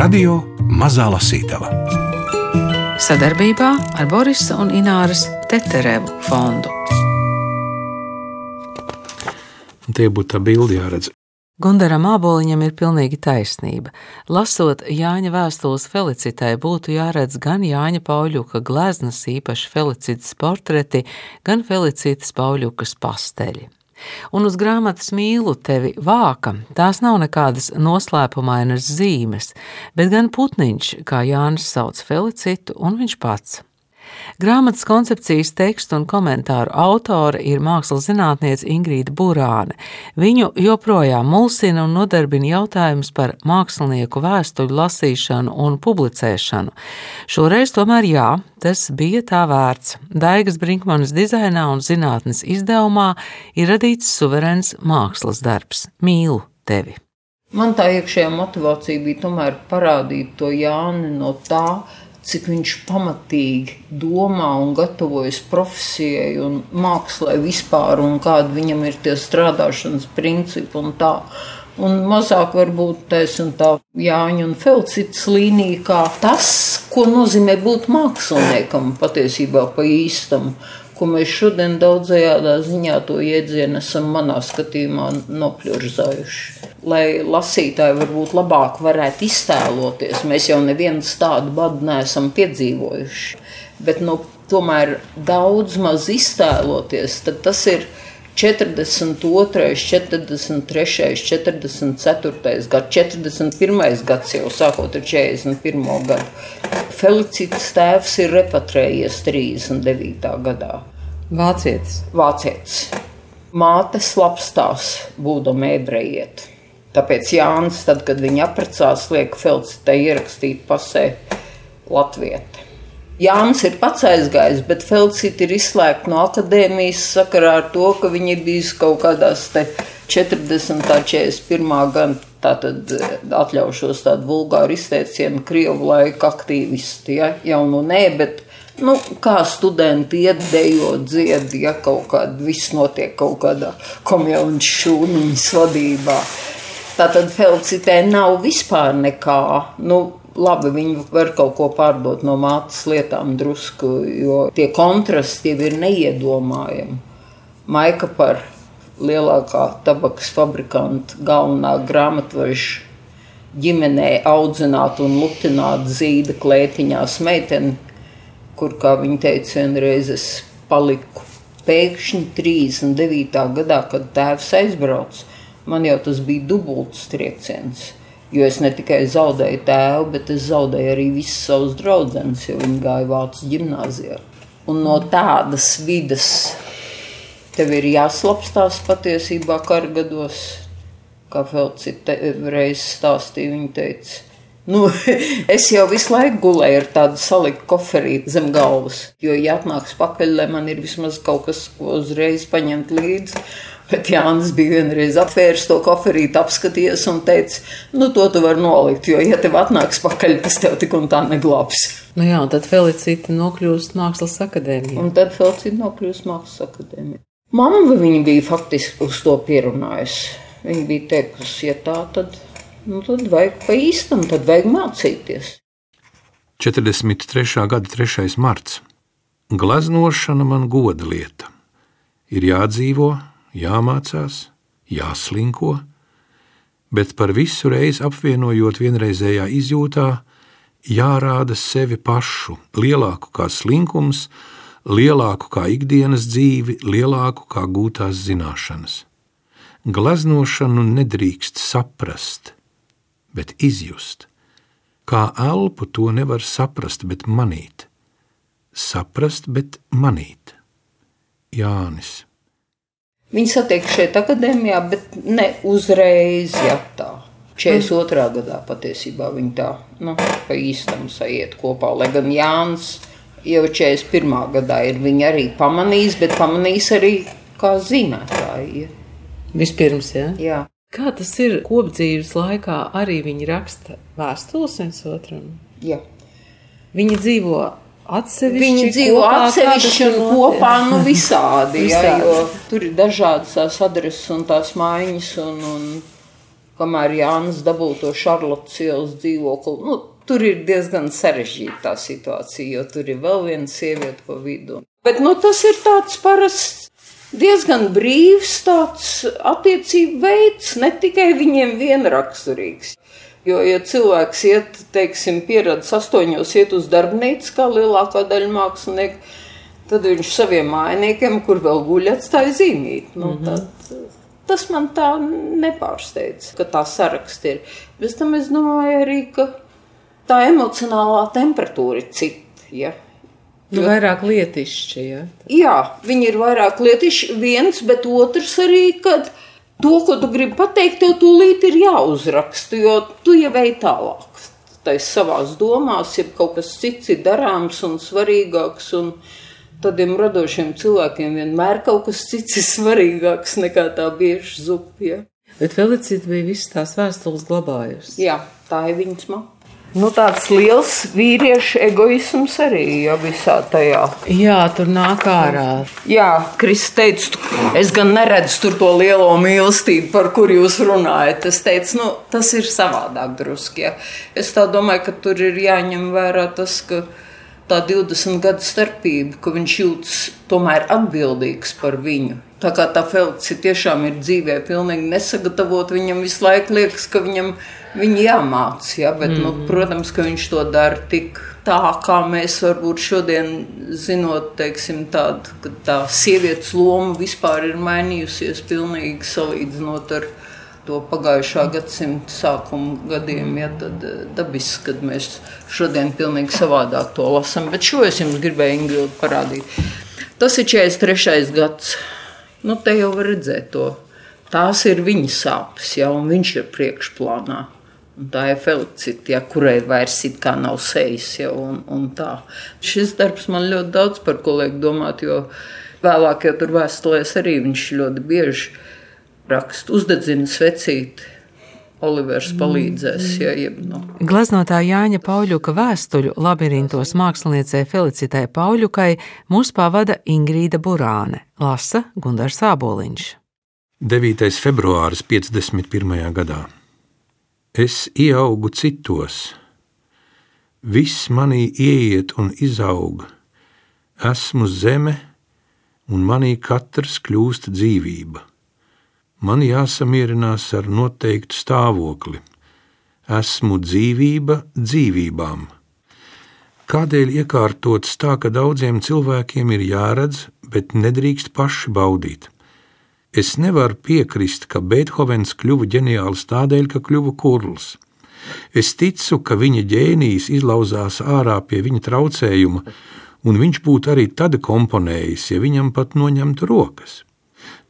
Radio Mazā Lasītava sadarbībā ar Borisa un Ināras Teterevu fondu. Tie būtu tā bildi jāredz. Gundaram Āboliņam ir pilnīgi taisnība. Lasot Jāņa vēstules Felicitai, būtu jāredz gan Jāņa Pauļuka gleznas, īpaši Felicitas portreti, gan Felicitas Pauļukas pasteļi. Un uz grāmatas mīlu tevi vāka, tās nav nekādas noslēpumainas zīmes, bet gan putniņš, kā Jānis sauc Felicitu, un viņš pats. Grāmatas koncepcijas tekstu un komentāru autore ir mākslas zinātniece Ingrīda Burāne. Viņu joprojām mulsina un nodarbina jautājums par mākslinieku vēstuļu lasīšanu un publicēšanu. Šoreiz tomēr jā, tas bija tā vērts. Daigas Brinkmanas dizainā un zinātnes izdevumā ir radīts suverēns mākslas darbs. Mīlu tevi! Man tā iekšējā motivācija bija tomēr parādīt to Jāni no tā, cik viņš pamatīgi domā un gatavojas profesijai un mākslai vispār, un kādi viņam ir tie strādāšanas principi un tā. Un mazāk varbūt taisnība tā Jāņa un Felcits līnija, kā tas, ko nozīmē būt māksliniekam patiesībā pa īstam, ko mēs šodien daudzajādā ziņā to iedzienu esam manā skatījumā nopļurzājuši. Lai lasītāji varbūt labāk varētu iztēloties, mēs jau neviens tādu badu neesam piedzīvojuši, bet nu, tomēr daudz maz iztēloties, tad tas ir 42, 43, 44 gads, 41 gads jau sākot ar 41 gadu. Felicits tēvs ir repatrējies 39. gadā. Vācietis. Vācietis. Māte slapstās, būdama ebrejiet. Tāpēc Jānis, tad, kad viņa apprecās, liek Felicitai ierakstīt pasē Latvieti. Jānis ir pats aizgājis, bet Felicita ir izslēgta no akadēmijas sakarā ar to, ka viņa ir bijusi kaut kādās 40. un 41. gan tātad eh, atļaušos tādu vulgāru izteicienu, krievu laika aktīvisti, ja, jau nu nē, bet nu, kā studenti iet, dejot, dzied, ja kaut kāda viss notiek kaut kādā komjaunas šūniņas vadībā. Tātad Felicitē nav vispār nekā, nu, labi, viņi var kaut ko pārdot no mātes lietām drusku, jo tie kontrasti jau ir neiedomājami. Maika par lielākā tabakas fabrikanta galvenā grāmatveža ģimenē audzināta un lutināta zīda klētiņās meitene, kur, kā viņa teica, vienreiz es paliku pēkšņi 39. gadā, kad tēvs aizbrauca. Man jau tas bija dubults trieciens Jo es ne tikai zaudēju tēvu, bet es zaudēju arī visus savus draugus, jo viņi gāja Vācijas gimnājā. Un no tādas vidas tev ir jāslapstās patiesībā kargados, kā Felcita reiz stāstīja. Viņa teica, Nu, es jau visu laiku gulēju ar tādu saliktu koferīti zem galvas. Jo, ja atnāks pakaļ, lai man ir vismaz kaut kas, ko uzreiz paņemt līdzi, Bet Jānis bija vienreiz apvērs to koferīti, apskatījies un teica, nu, to tu vari nolikt, jo, ja tev atnāks pakaļ, tas tev tik un tā neglābs. Nu jā, un tad Felicita nokļūst Mākslas akadēmijā. Un tad Felicita nokļūst Mākslas akadēmijā. Mamma viņa bija faktiski uz to pierunājusi. Viņa bija teikusi, ja tā, tad, nu, tad vajag pa īstam, tad vajag mācīties. 43. gada 3. marts. Glaznošana man goda lieta. Ir jādzīvo, jāmācās, jāslinko, bet par visu reizi apvienojot vienreizējā izjūtā, jārāda sevi pašu, lielāku kā slinkums, lielāku kā ikdienas dzīvi, lielāku kā gūtās zināšanas. Glaznošanu nedrīkst saprast, bet izjust. Kā elpu to nevar saprast, bet manīt. Saprast, bet manīt. Jānis. Viņi satiek šeit akadēmijā, bet ne uzreiz, ja tā. 42. gadā patiesībā viņi tā nu, pa īstam sajiet kopā. Lai gan Jānis jau 41. gadā ir viņi arī pamanījis, bet pamanījis arī kā zīmētāji. Vispirms, ja? jā. Kā tas ir kopdzīves laikā, arī viņi raksta vēstules viens otram? Jā. Viņi dzīvo atsevišķi. Viņi dzīvo kopā, atsevišķi un kopā, nu visādi, jo tur ir dažādas tās adreses un tās maiņas un, un kamēr Jānis dabūja to Šarlotas ielas dzīvokli. Nu, tur ir diezgan sarežģīta tā situācija, jo tur ir vēl viena sieviete pa vidu. Bet nu, tas ir tāds parasts. Diezgan brīvs tāds attiecību veids, ne tikai viņiem vienraksturīgs. Jo, ja cilvēks iet, teiksim, pieredzes astoņos, iet uz darbnīcu, kā lielākā daļa mākslinieku, tad viņš saviem mājiniekiem, kur vēl guļ, atstāja zīmīt. Nu, mm -hmm. tad, tas man tā nepārsteidz, ka tā saraksts ir. Bez tam es domāju arī, ka tā emocionālā temperatūra ir cita. Ja? Nu, vairāk lietišķi. Ja? Jā, viņi ir vairāk lietišķi. Viens, bet otrs arī, kad to, ko tu gribi pateikt, tev tūlīt ir jāuzraksta, jo tu jau ej tālāk. Tā ir savās domās, ja kaut kas cits ir darāms un svarīgāks. Un, tādiem radošiem cilvēkiem vienmēr kaut kas cits ir svarīgāks nekā tā bieži zupja. Bet Felicita bija visas tās vēstules glabājusi. Jā, tā ir viņas mama. Nu, tāds liels vīriešu egoisms arī ja, visā tajā. Jā, tur nāk ārā. Jā, Kristis teica, es gan neredzu to lielo mīlestību, par kur jūs runājat. Es teicu, nu, tas ir savādāk drusku. Ja. Es domāju, ka tur ir jāņem vērā tas, ka tā 20 gadu starpība, ka viņš jūtas tomēr atbildīgs par viņu. Tā kā tā Felix tiešām ir dzīvē, pilnīgi nesagatavot, viņam visu laiku liekas, ka viņam viņa jāmācās. Ja? Bet, mm -hmm. nu, protams, ka viņš to dara tik tā, kā mēs varbūt šodien zinot, teiksim, tādu, ka tā sievietes loma vispār ir mainījusies pilnīgi salīdzinot ar to pagājušā gadsimta sākuma gadiem, ja tad eh, dabiski, kad mēs šodien pilnīgi savādāk to lasām. Bet šo es jums gribēju Ingūru parādīt. Tas ir 43. gads. Nu, te jau var redzēt to. Tās ir viņa sāpes, ja, un viņš ir priekšplānā. Tā ir Felicita, ja, kurai vairs it kā nav sejas. Ja, un, un tā. Šis darbs man ļoti daudz par ko liek domāt, jo vēlāk jau tur vēstulēs arī viņš ļoti bieži ir rakstu, uzdedzina svecīti. Olivers palīdzēs. Ja, ja, nu. Glaznotā Jāņa Pauļuka vēstuļu labirintos māksliniecei Felicitai Pauļukai mūs pavada Ingrīda Burāne, lasa Gundars Sāboliņš. 9. februāris 51. gadā. Es ieaugu citos, viss manī ieiet un izaug, esmu zeme, un manī katrs kļūst dzīvība man jāsamierinās ar noteiktu stāvokli. Esmu dzīvība dzīvībām. Kādēļ iekārtots tā, ka daudziem cilvēkiem ir jāredz, bet nedrīkst paši baudīt? Es nevaru piekrist, ka Beethovens kļuva ģeniāls tādēļ, ka kļuva kurls. Es ticu, ka viņa ģēnijs izlauzās ārā pie viņa traucējuma, un viņš būtu arī tad komponējis, ja viņam pat noņemtu rokas.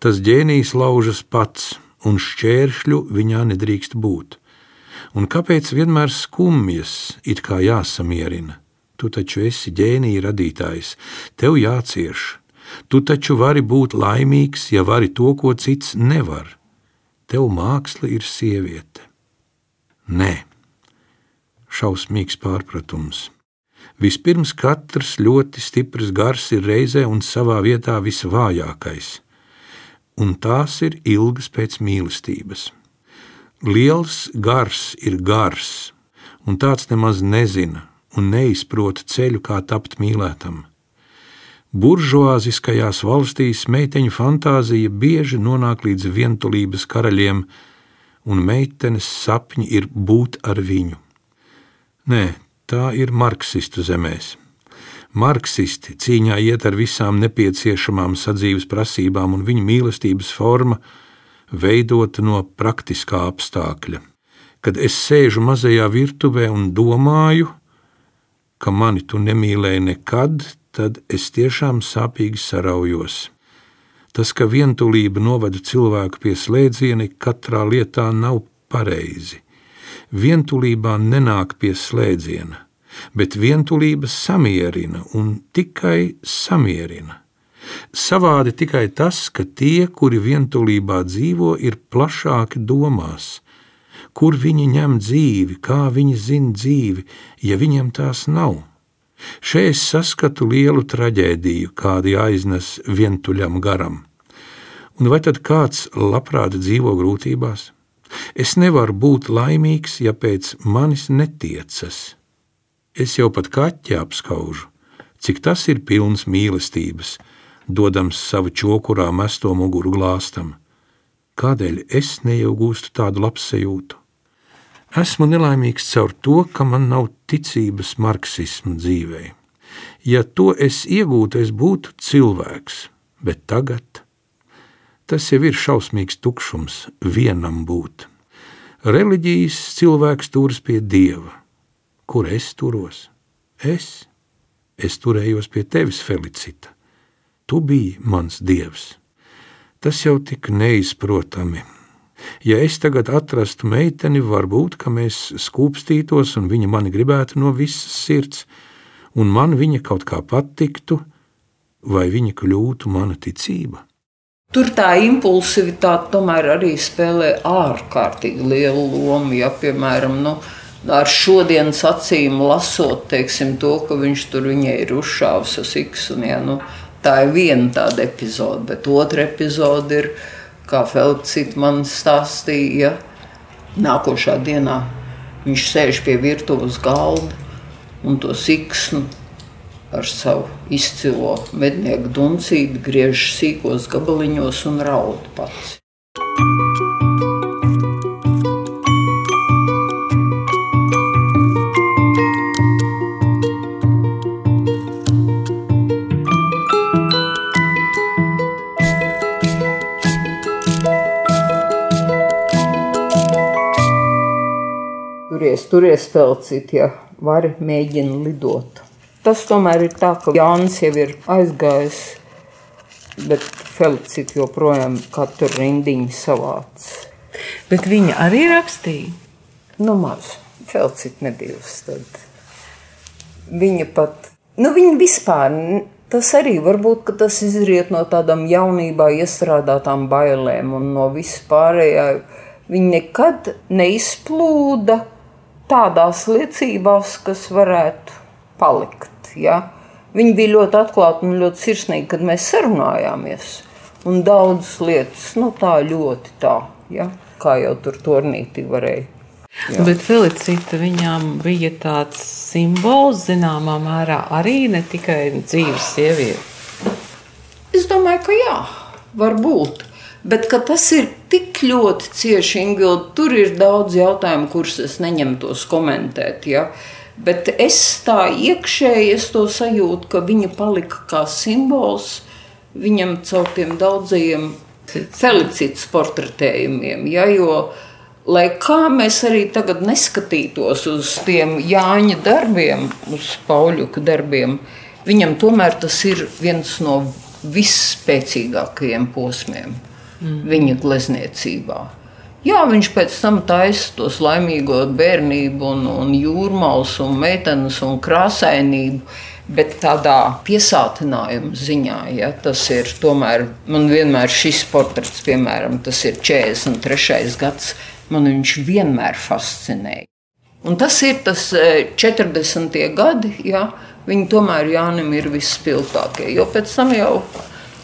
Tas ģēnijs laužas pats, un šķēršļu viņā nedrīkst būt. Un kāpēc vienmēr skumjas, it kā jāsamierina? Tu taču esi ģēnija radītājs, tev jācieš. Tu taču vari būt laimīgs, ja vari to, ko cits nevar. Tev māksla ir sieviete. Nē, šausmīgs pārpratums. Vispirms katrs ļoti stiprs gars ir reizē un savā vietā visvājākais un tās ir ilgas pēc mīlestības. Liels gars ir gars, un tāds nemaz nezina un neizprot ceļu, kā tapt mīlētam. Buržuāziskajās valstīs meiteņu fantāzija bieži nonāk līdz vientulības karaļiem, un meitenes sapņi ir būt ar viņu. Nē, tā ir marksistu zemēs. Marksisti cīņā iet ar visām nepieciešamām sadzīves prasībām, un viņu mīlestības forma veidota no praktiskā apstākļa. Kad es sēžu mazajā virtuvē un domāju, ka mani tu nemīlēji nekad, tad es tiešām sāpīgi saraujos. Tas, ka vientulība novada cilvēku pie slēdziena, katrā lietā nav pareizi. Vientulībā nenāk pie slēdziena bet vientulība samierina un tikai samierina. Savādi tikai tas, ka tie, kuri vientulībā dzīvo, ir plašāki domās, kur viņi ņem dzīvi, kā viņi zina dzīvi, ja viņiem tās nav. Šeit es saskatu lielu traģēdiju, kāda jāiznes vientuļam garam. Un vai tad kāds labprāt dzīvo grūtībās? Es nevaru būt laimīgs, ja pēc manis netiecas. Es jau pat kaķi apskaužu, cik tas ir pilns mīlestības, dodams savu čokurā mesto muguru glāstam. Kādēļ es neiegūstu tādu labsajūtu? Esmu nelaimīgs caur to, ka man nav ticības marksismu dzīvē. Ja to es iegūtu, es būtu cilvēks, bet tagad tas jau ir šausmīgs tukšums vienam būt. Reliģijas cilvēks turas pie dieva. Kur es turos? Es, es turējos pie tevis, Felicita. Tu biji mans dievs. Tas jau tik neizprotami. Ja es tagad atrastu meiteni, varbūt mēs skūpstītos, un viņa mani gribētu no visas sirds, un man viņa kaut kā patiktu, vai viņa kļūtu mana ticība. Tur tā impulsivitāte tomēr arī spēlē ārkārtīgi lielu lomu. Ja, piemēram, nu, ar šodienas acīm lasot, teiksim, to, ka viņš tur viņai ir uzšāvis uz X. Un, ja, nu, tā ir viena tāda epizode, bet otra epizode ir kā Felcits man stāstīja, nākošā dienā viņš sēž pie virtuves galda un to siksnu ar savu izcilo mednieku duncīti griež sīkos gabaliņos un raud pats. Turies, felcīt, ja vari mēģina lidot. Tas tomēr ir tā, ka Jānis jau ir aizgājis, bet Felicita joprojām katru rindiņu savāc. Bet viņa arī rakstīja? Nu, maz. Felicita nebija tad. Viņa pat, nu viņa vispār, tas arī varbūt, ka tas izriet no tādām jaunībā iestrādātām bailēm un no vispārējā. Viņa nekad neizplūda tādās liecībās, kas varētu palikt. Ja? Viņi bija ļoti atklāti un ļoti sirsnīgi, kad mēs sarunājāmies. Un daudzas lietas, nu tā ļoti tā, ja? kā jau tur turnītī varēja. Jā. Bet Felicita viņām bija tāds simbols, zināmā mērā, arī ne tikai dzīves sieviete. Es domāju, ka jā, varbūt. Bet tas ir tik ļoti cieši, Ingūna, tur ir daudz jautājumu, kurus es neņemtos komentēt. Ja? Bet es tā iekšēji es to sajūtu, ka viņa palika kā simbols viņam caur tiem daudzajiem felicitātes portretējumiem. Ja? Jo, lai kā mēs arī tagad neskatītos uz tiem Jāņa darbiem, uz Pauļuka darbiem, viņam tomēr tas ir viens no visspēcīgākajiem posmiem mm. viņa glezniecībā. Jā, viņš pēc tam taisa tos laimīgo bērnību, un, un jūrmālas, un meitenes un krāsainību. Bet tādā piesātinājuma ziņā, ja, tas ir tomēr, man vienmēr šis portrets, piemēram, tas ir 43. gads, man viņš vienmēr fascinēja. Un tas ir tas 40. E, gadi, ja, viņi tomēr Jānim ir visspilgtākie, jo pēc tam jau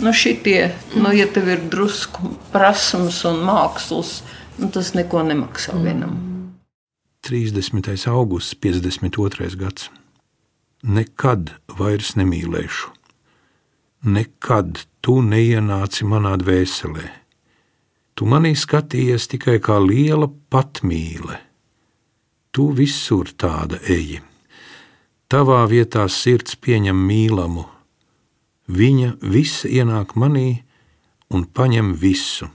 Nu, šitie, nu, ja tev ir drusku prasmes un mākslas, nu, tas neko nemaksā mm. vienam. 30. augusts, 52. gads. Nekad vairs nemīlēšu. Nekad tu neienāci manā dvēselē. Tu manī skatījies tikai kā liela patmīle. Tu visur tāda eji. Tavā vietā sirds pieņem mīlamu, Viņa visa ienāk manī un paņem visu.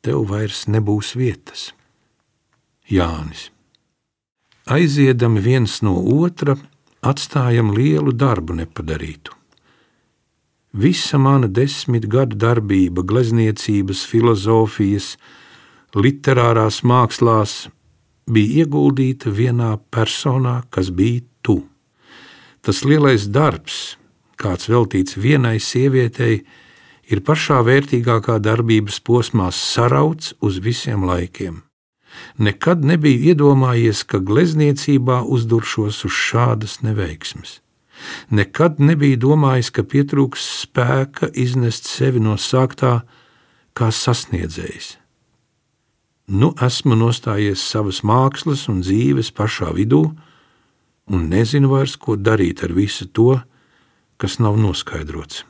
Tev vairs nebūs vietas. Jānis. Aiziedami viens no otra, atstājam lielu darbu nepadarītu. Visa mana desmit gadu darbība, glezniecības, filozofijas, literārās mākslās bija ieguldīta vienā personā, kas bija tu. Tas lielais darbs, kāds veltīts vienai sievietei, ir pašā vērtīgākā darbības posmā sarauts uz visiem laikiem. Nekad nebija iedomājies, ka glezniecībā uzduršos uz šādas neveiksmes. Nekad nebija domājis, ka pietrūks spēka iznest sevi no sāktā kā sasniedzējs. Nu esmu nostājies savas mākslas un dzīves pašā vidū, un nezinu vairs, ko darīt ar visu to, kas nav noskaidrots.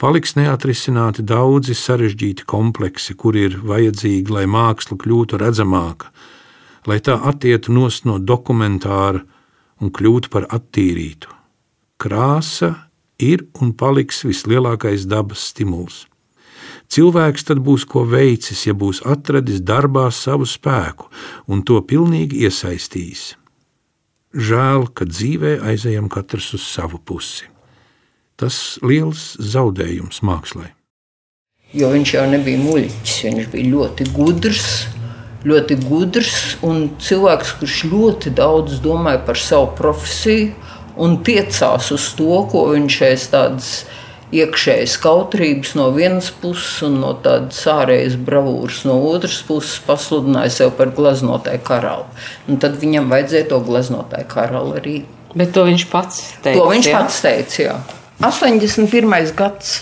Paliks neatrisināti daudzi sarežģīti kompleksi, kur ir vajadzīgi, lai māksla kļūtu redzamāka, lai tā attietu nost no dokumentāra un kļūtu par attīrītu. Krāsa ir un paliks vislielākais dabas stimuls. Cilvēks tad būs ko veicis, ja būs atradis darbā savu spēku un to pilnīgi iesaistījis. Žēl, ka dzīvē aizejam katrs uz savu pusi. Tas liels zaudējums mākslai. Jo viņš jau nebija muļķis, viņš bija ļoti gudrs, ļoti gudrs un cilvēks, kurš ļoti daudz domāja par savu profesiju un tiecās uz to, ko viņš aiz tādas iekšējas kautrības no vienas puses un no tādas ārējas bravūras no otras puses pasludināja sev par gleznotāju karalu. Un tad viņam vajadzēja to gleznotāju karalu arī. Bet to viņš pats teica. To viņš jā? pats teica, jā. 81. gads,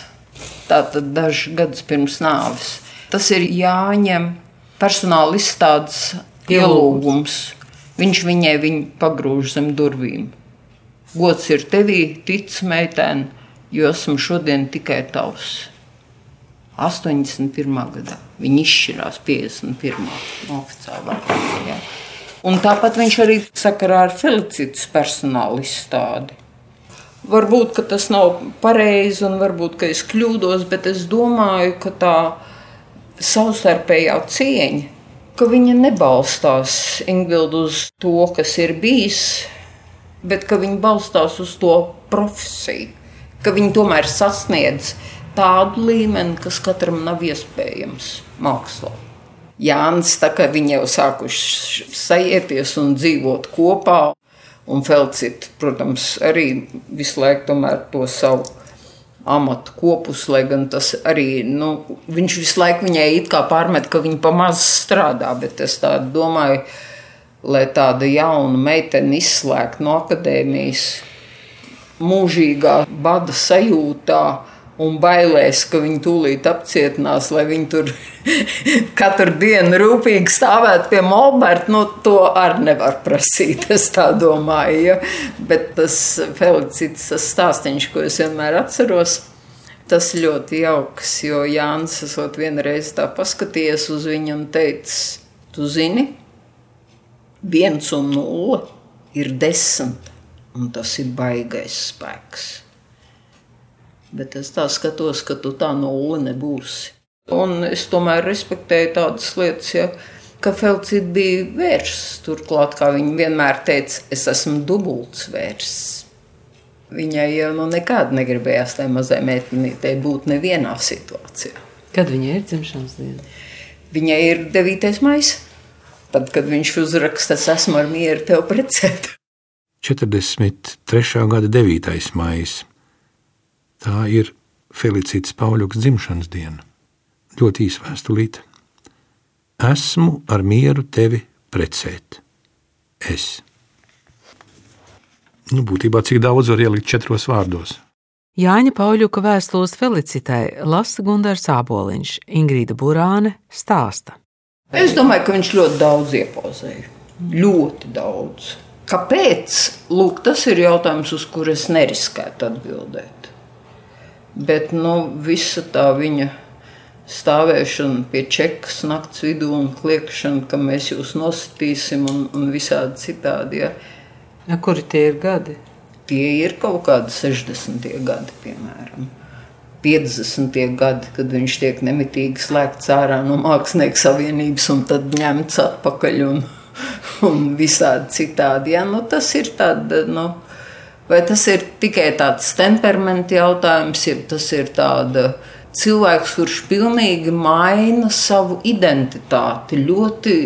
tātad dažus gadus pirms nāves. Tas ir jāņem personāla izstādes ielūgums. Viņš viņai viņu pagrūž zem durvīm. Gods ir tevī, tic, meitene, jo esmu šodien tikai tavs. 81. gadā viņi izšķirās 51. oficiālā kārtā. Un tāpat viņš arī sakarā ar Felicitas personāla izstādi. Varbūt tas nav pareizi, un varbūt es kļūdos, bet es domāju, ka tā savstarpējā cieņa, ka viņa nebalstās Ingvildu uz to, kas ir bijis, bet ka viņa balstās uz to profesiju ka viņi tomēr sasniedz tādu līmeni, kas katram nav iespējams mākslā. Jānis, tā kā viņi jau sākuši sajieties un dzīvot kopā, un Felcita, protams, arī visu laiku to savu amatu kopus, lai gan tas arī, nu, viņš visu laiku viņai it kā pārmet, ka viņa pamaz strādā, bet es tā domāju, lai tāda jauna meitene izslēgtu no akadēmijas, mūžīgā bada sajūtā un bailēs, ka viņi tūlīt apcietinās, lai viņi tur katru dienu rūpīgi stāvētu pie Molberta. Nu, to arī nevar prasīt, es tā domāju. Ja? Bet tas Felicits tas stāstīns, ko es vienmēr atceros. Tas ļoti jauks, jo Jānis esot vienreiz tā paskatījies uz viņu un teicis, tu zini, viens un nulle ir desmit un tas ir baigais spēks. Bet es tā skatos, ka tu tā nulle nebūsi. Un es tomēr respektēju tādas lietas, ja, ka Felcits bija vērsts. Turklāt, kā viņa vienmēr teica, es esmu dubults vērsts. Viņai jau nu nekad negribējās, lai mazai meitenītei būtu nevienā situācijā. Kad viņai ir dzimšanas diena? Viņai ir 9. maija. Tad, kad viņš uzraksta, es esmu ar mieru tevi precēt. 43. gada 9. maija. Tā ir Felicitas Pauļukas dzimšanas diena. Ļoti īsa vēstulīte. Esmu ar mieru tevi precēt. Es. Nu, būtībā cik daudz var ielikt četros vārdos. Jāņa Pauļuka vēstules Felicitai lasa Gunārs Āboliņš, Ingrīda Burāne stāsta. Es domāju, ka viņš ļoti daudz iepozēja. Ļoti daudz. Kāpēc? Lūk, tas ir jautājums, uz kuru es neriskētu atbildēt. Bet nu, visa tā viņa stāvēšana pie čekas naktas vidū un kliekšana, ka mēs jūs nositīsim un, un visādi citādi. Ja. Ja, kuri tie ir gadi? Tie ir kaut kādi 60. gadi, piemēram. 50. gadi, kad viņš tiek nemitīgi slēgts ārā no Mākslinieku savienības un tad ņemts atpakaļ. Un, un visādi citādi. Ja? Nu, tas ir tāda, nu, vai tas ir tikai tāds temperamenta jautājums, ja tas ir tāda cilvēks, kurš pilnīgi maina savu identitāti ļoti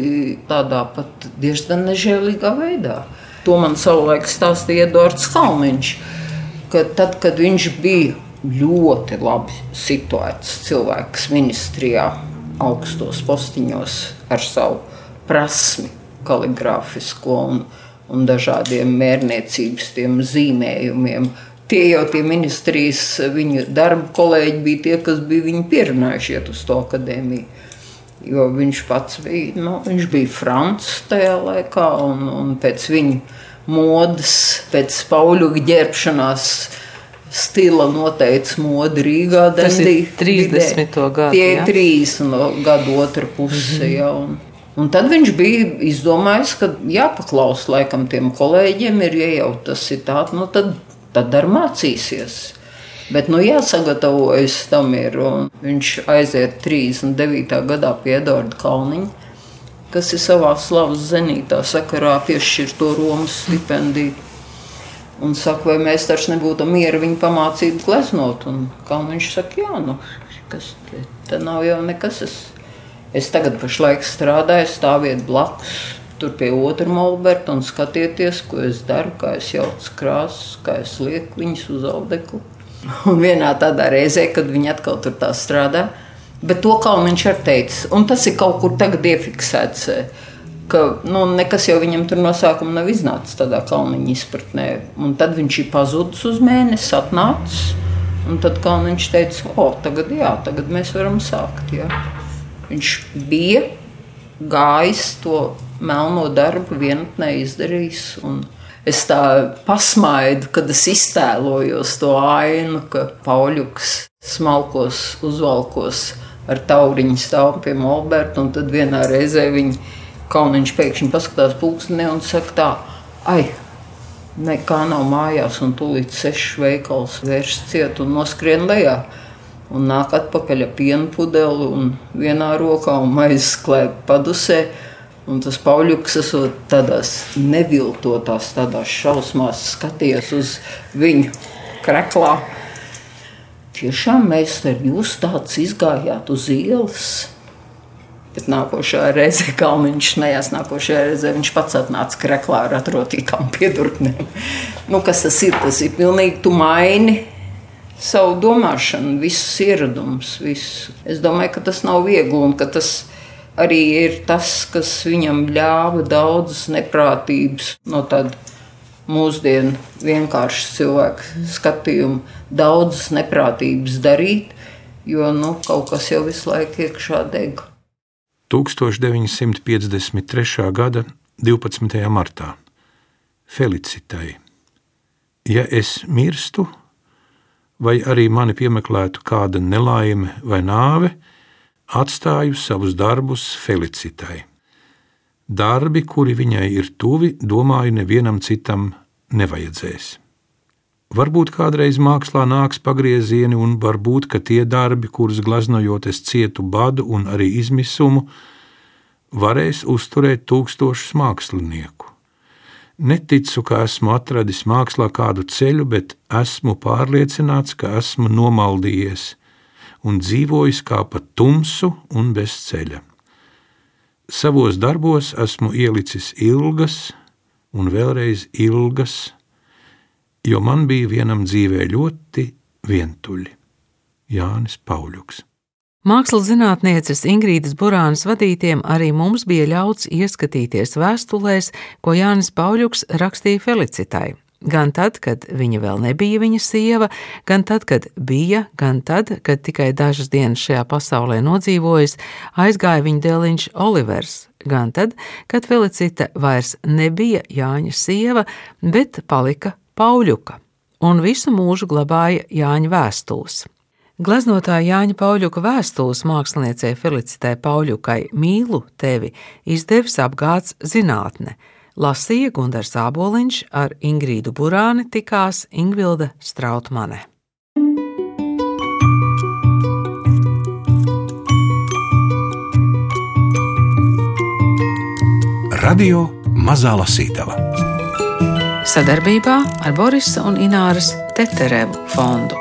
tādā pat diezgan nežēlīgā veidā. To man savulaik stāstīja Edvards Kalniņš, ka tad, kad viņš bija ļoti labi situēts cilvēks ministrijā, augstos postiņos ar savu prasmi, kaligrāfisko un, un dažādiem mērniecības zīmējumiem. Tie jau tie ministrijas, viņu darba kolēģi bija tie, kas bija viņu pierunājuši iet uz to akadēmiju. Jo viņš pats bija, nu, viņš bija Frančs tajā laikā, un, un pēc viņa modes, pēc pauļu ģērbšanās stila noteica modi Rīgā. Tas ir 30. gadu. Tie ir 30. gadu otra puse. Mm -hmm. ja, un, tad viņš bija izdomājis, ka jāpaklaus laikam tiem kolēģiem, ir, ja jau tas ir tāds, nu tad, tad ar mācīsies. Bet nu, jāsagatavojas tam ir. Viņš aiziet 39. gadā pie Edvarda Kalniņa, kas ir savā slavas zenītā sakarā piešķirto Romas stipendiju un saka, vai mēs taču nebūtu mieri viņu pamācīt gleznot. Un kā viņš saka, jā, nu, kas te nav jau nekas. Es, es tagad pašlaik strādāju, stāviet blakus. Tur pie otra molberta un skatieties, ko es daru, kā es jaucu krāsas, kā es lieku viņus uz audeklu. Un vienā tādā reizē, kad viņi atkal tur tā strādā, bet to kā viņš ir teicis, un tas ir kaut kur tagad iefiksēts ka nu, nekas jau viņam tur no sākuma nav iznācis tādā kalniņa izpratnē. Un tad viņš ir pazudis uz mēnesi, atnācis. Un tad Kalniņš teica, o, tagad, jā, tagad mēs varam sākt. Jā. Viņš bija gājis to melno darbu, vienotnē izdarījis. Es tā pasmaidu, kad es iztēlojos to ainu, ka Pauļuks smalkos uzvalkos ar tauriņu stāv pie Molberta, un tad vienā reizē viņi Kauniņš pēkšņi paskatās pulkstenī un saka, tā, ai, nekā nav mājās, un tūlīt sešas veikals vērš ciet un noskrien lejā. Un nāk atpakaļ ar piena pudeli un vienā rokā un maizes klēpī padusē. Un tas pauļuks esot tādās neviltotās, tādās šausmās skaties uz viņu kreklā. Tiešām mēs ar jūs tāds izgājāt uz ielas. Bet nākošajā reizē Kalniņš smējās, nākošajā reizē viņš pats atnāca kreklā ar atrotītām piedurknēm. Nu, kas tas ir? Tas ir pilnīgi tu maini savu domāšanu, visus ieradumus. Visu. Es domāju, ka tas nav viegli un ka tas arī ir tas, kas viņam ļāva daudzas neprātības no tāda mūsdienu vienkārši cilvēku skatījumu, daudzas neprātības darīt, jo nu, kaut kas jau visu laiku iekšā deg. 1953. gada 12. martā Felicitai. Ja es mirstu, vai arī mani piemeklētu kāda nelaime vai nāve, atstāju savus darbus Felicitai. Darbi, kuri viņai ir tuvi, domāju, nevienam citam nevajadzēs. Varbūt kādreiz mākslā nāks pagriezieni, un varbūt tie darbi, kurus glaznojot es cietu badu un arī izmisumu, varēs uzturēt tūkstošus mākslinieku. Neticu, ka esmu atradis mākslā kādu ceļu, bet esmu pārliecināts, ka esmu nomaldījies un dzīvojis kā pa tumsu un bez ceļa. Savos darbos esmu ielicis ilgas un vēlreiz ilgas jo man bija vienam dzīvē ļoti vientuļi. Jānis Pauļuks. Mākslas zinātnieces Ingrīdas Burānas vadītiem arī mums bija ļauts ieskatīties vēstulēs, ko Jānis Pauļuks rakstīja Felicitai. Gan tad, kad viņa vēl nebija viņa sieva, gan tad, kad bija, gan tad, kad tikai dažas dienas šajā pasaulē nodzīvojis, aizgāja viņa dēliņš Olivers, gan tad, kad Felicita vairs nebija Jāņa sieva, bet palika Pauļuka un visu mūžu glabāja Jāņa vēstules. Gleznotāja Jāņa Pauļuka vēstules māksliniecei Felicitai Pauļukai Mīlu tevi izdevis apgāds zinātne. Lasīja Gundars Āboliņš ar Ingrīdu Burāni tikās Ingvilda Strautmane. Radio Mazā Lasītava sadarbībā ar Borisa un Ināras Teterevu fondu.